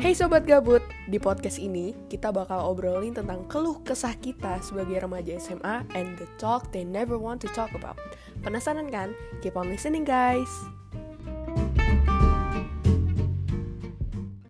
Hey Sobat Gabut, di podcast ini kita bakal obrolin tentang keluh kesah kita sebagai remaja SMA and the talk they never want to talk about. Penasaran kan? Keep on listening guys!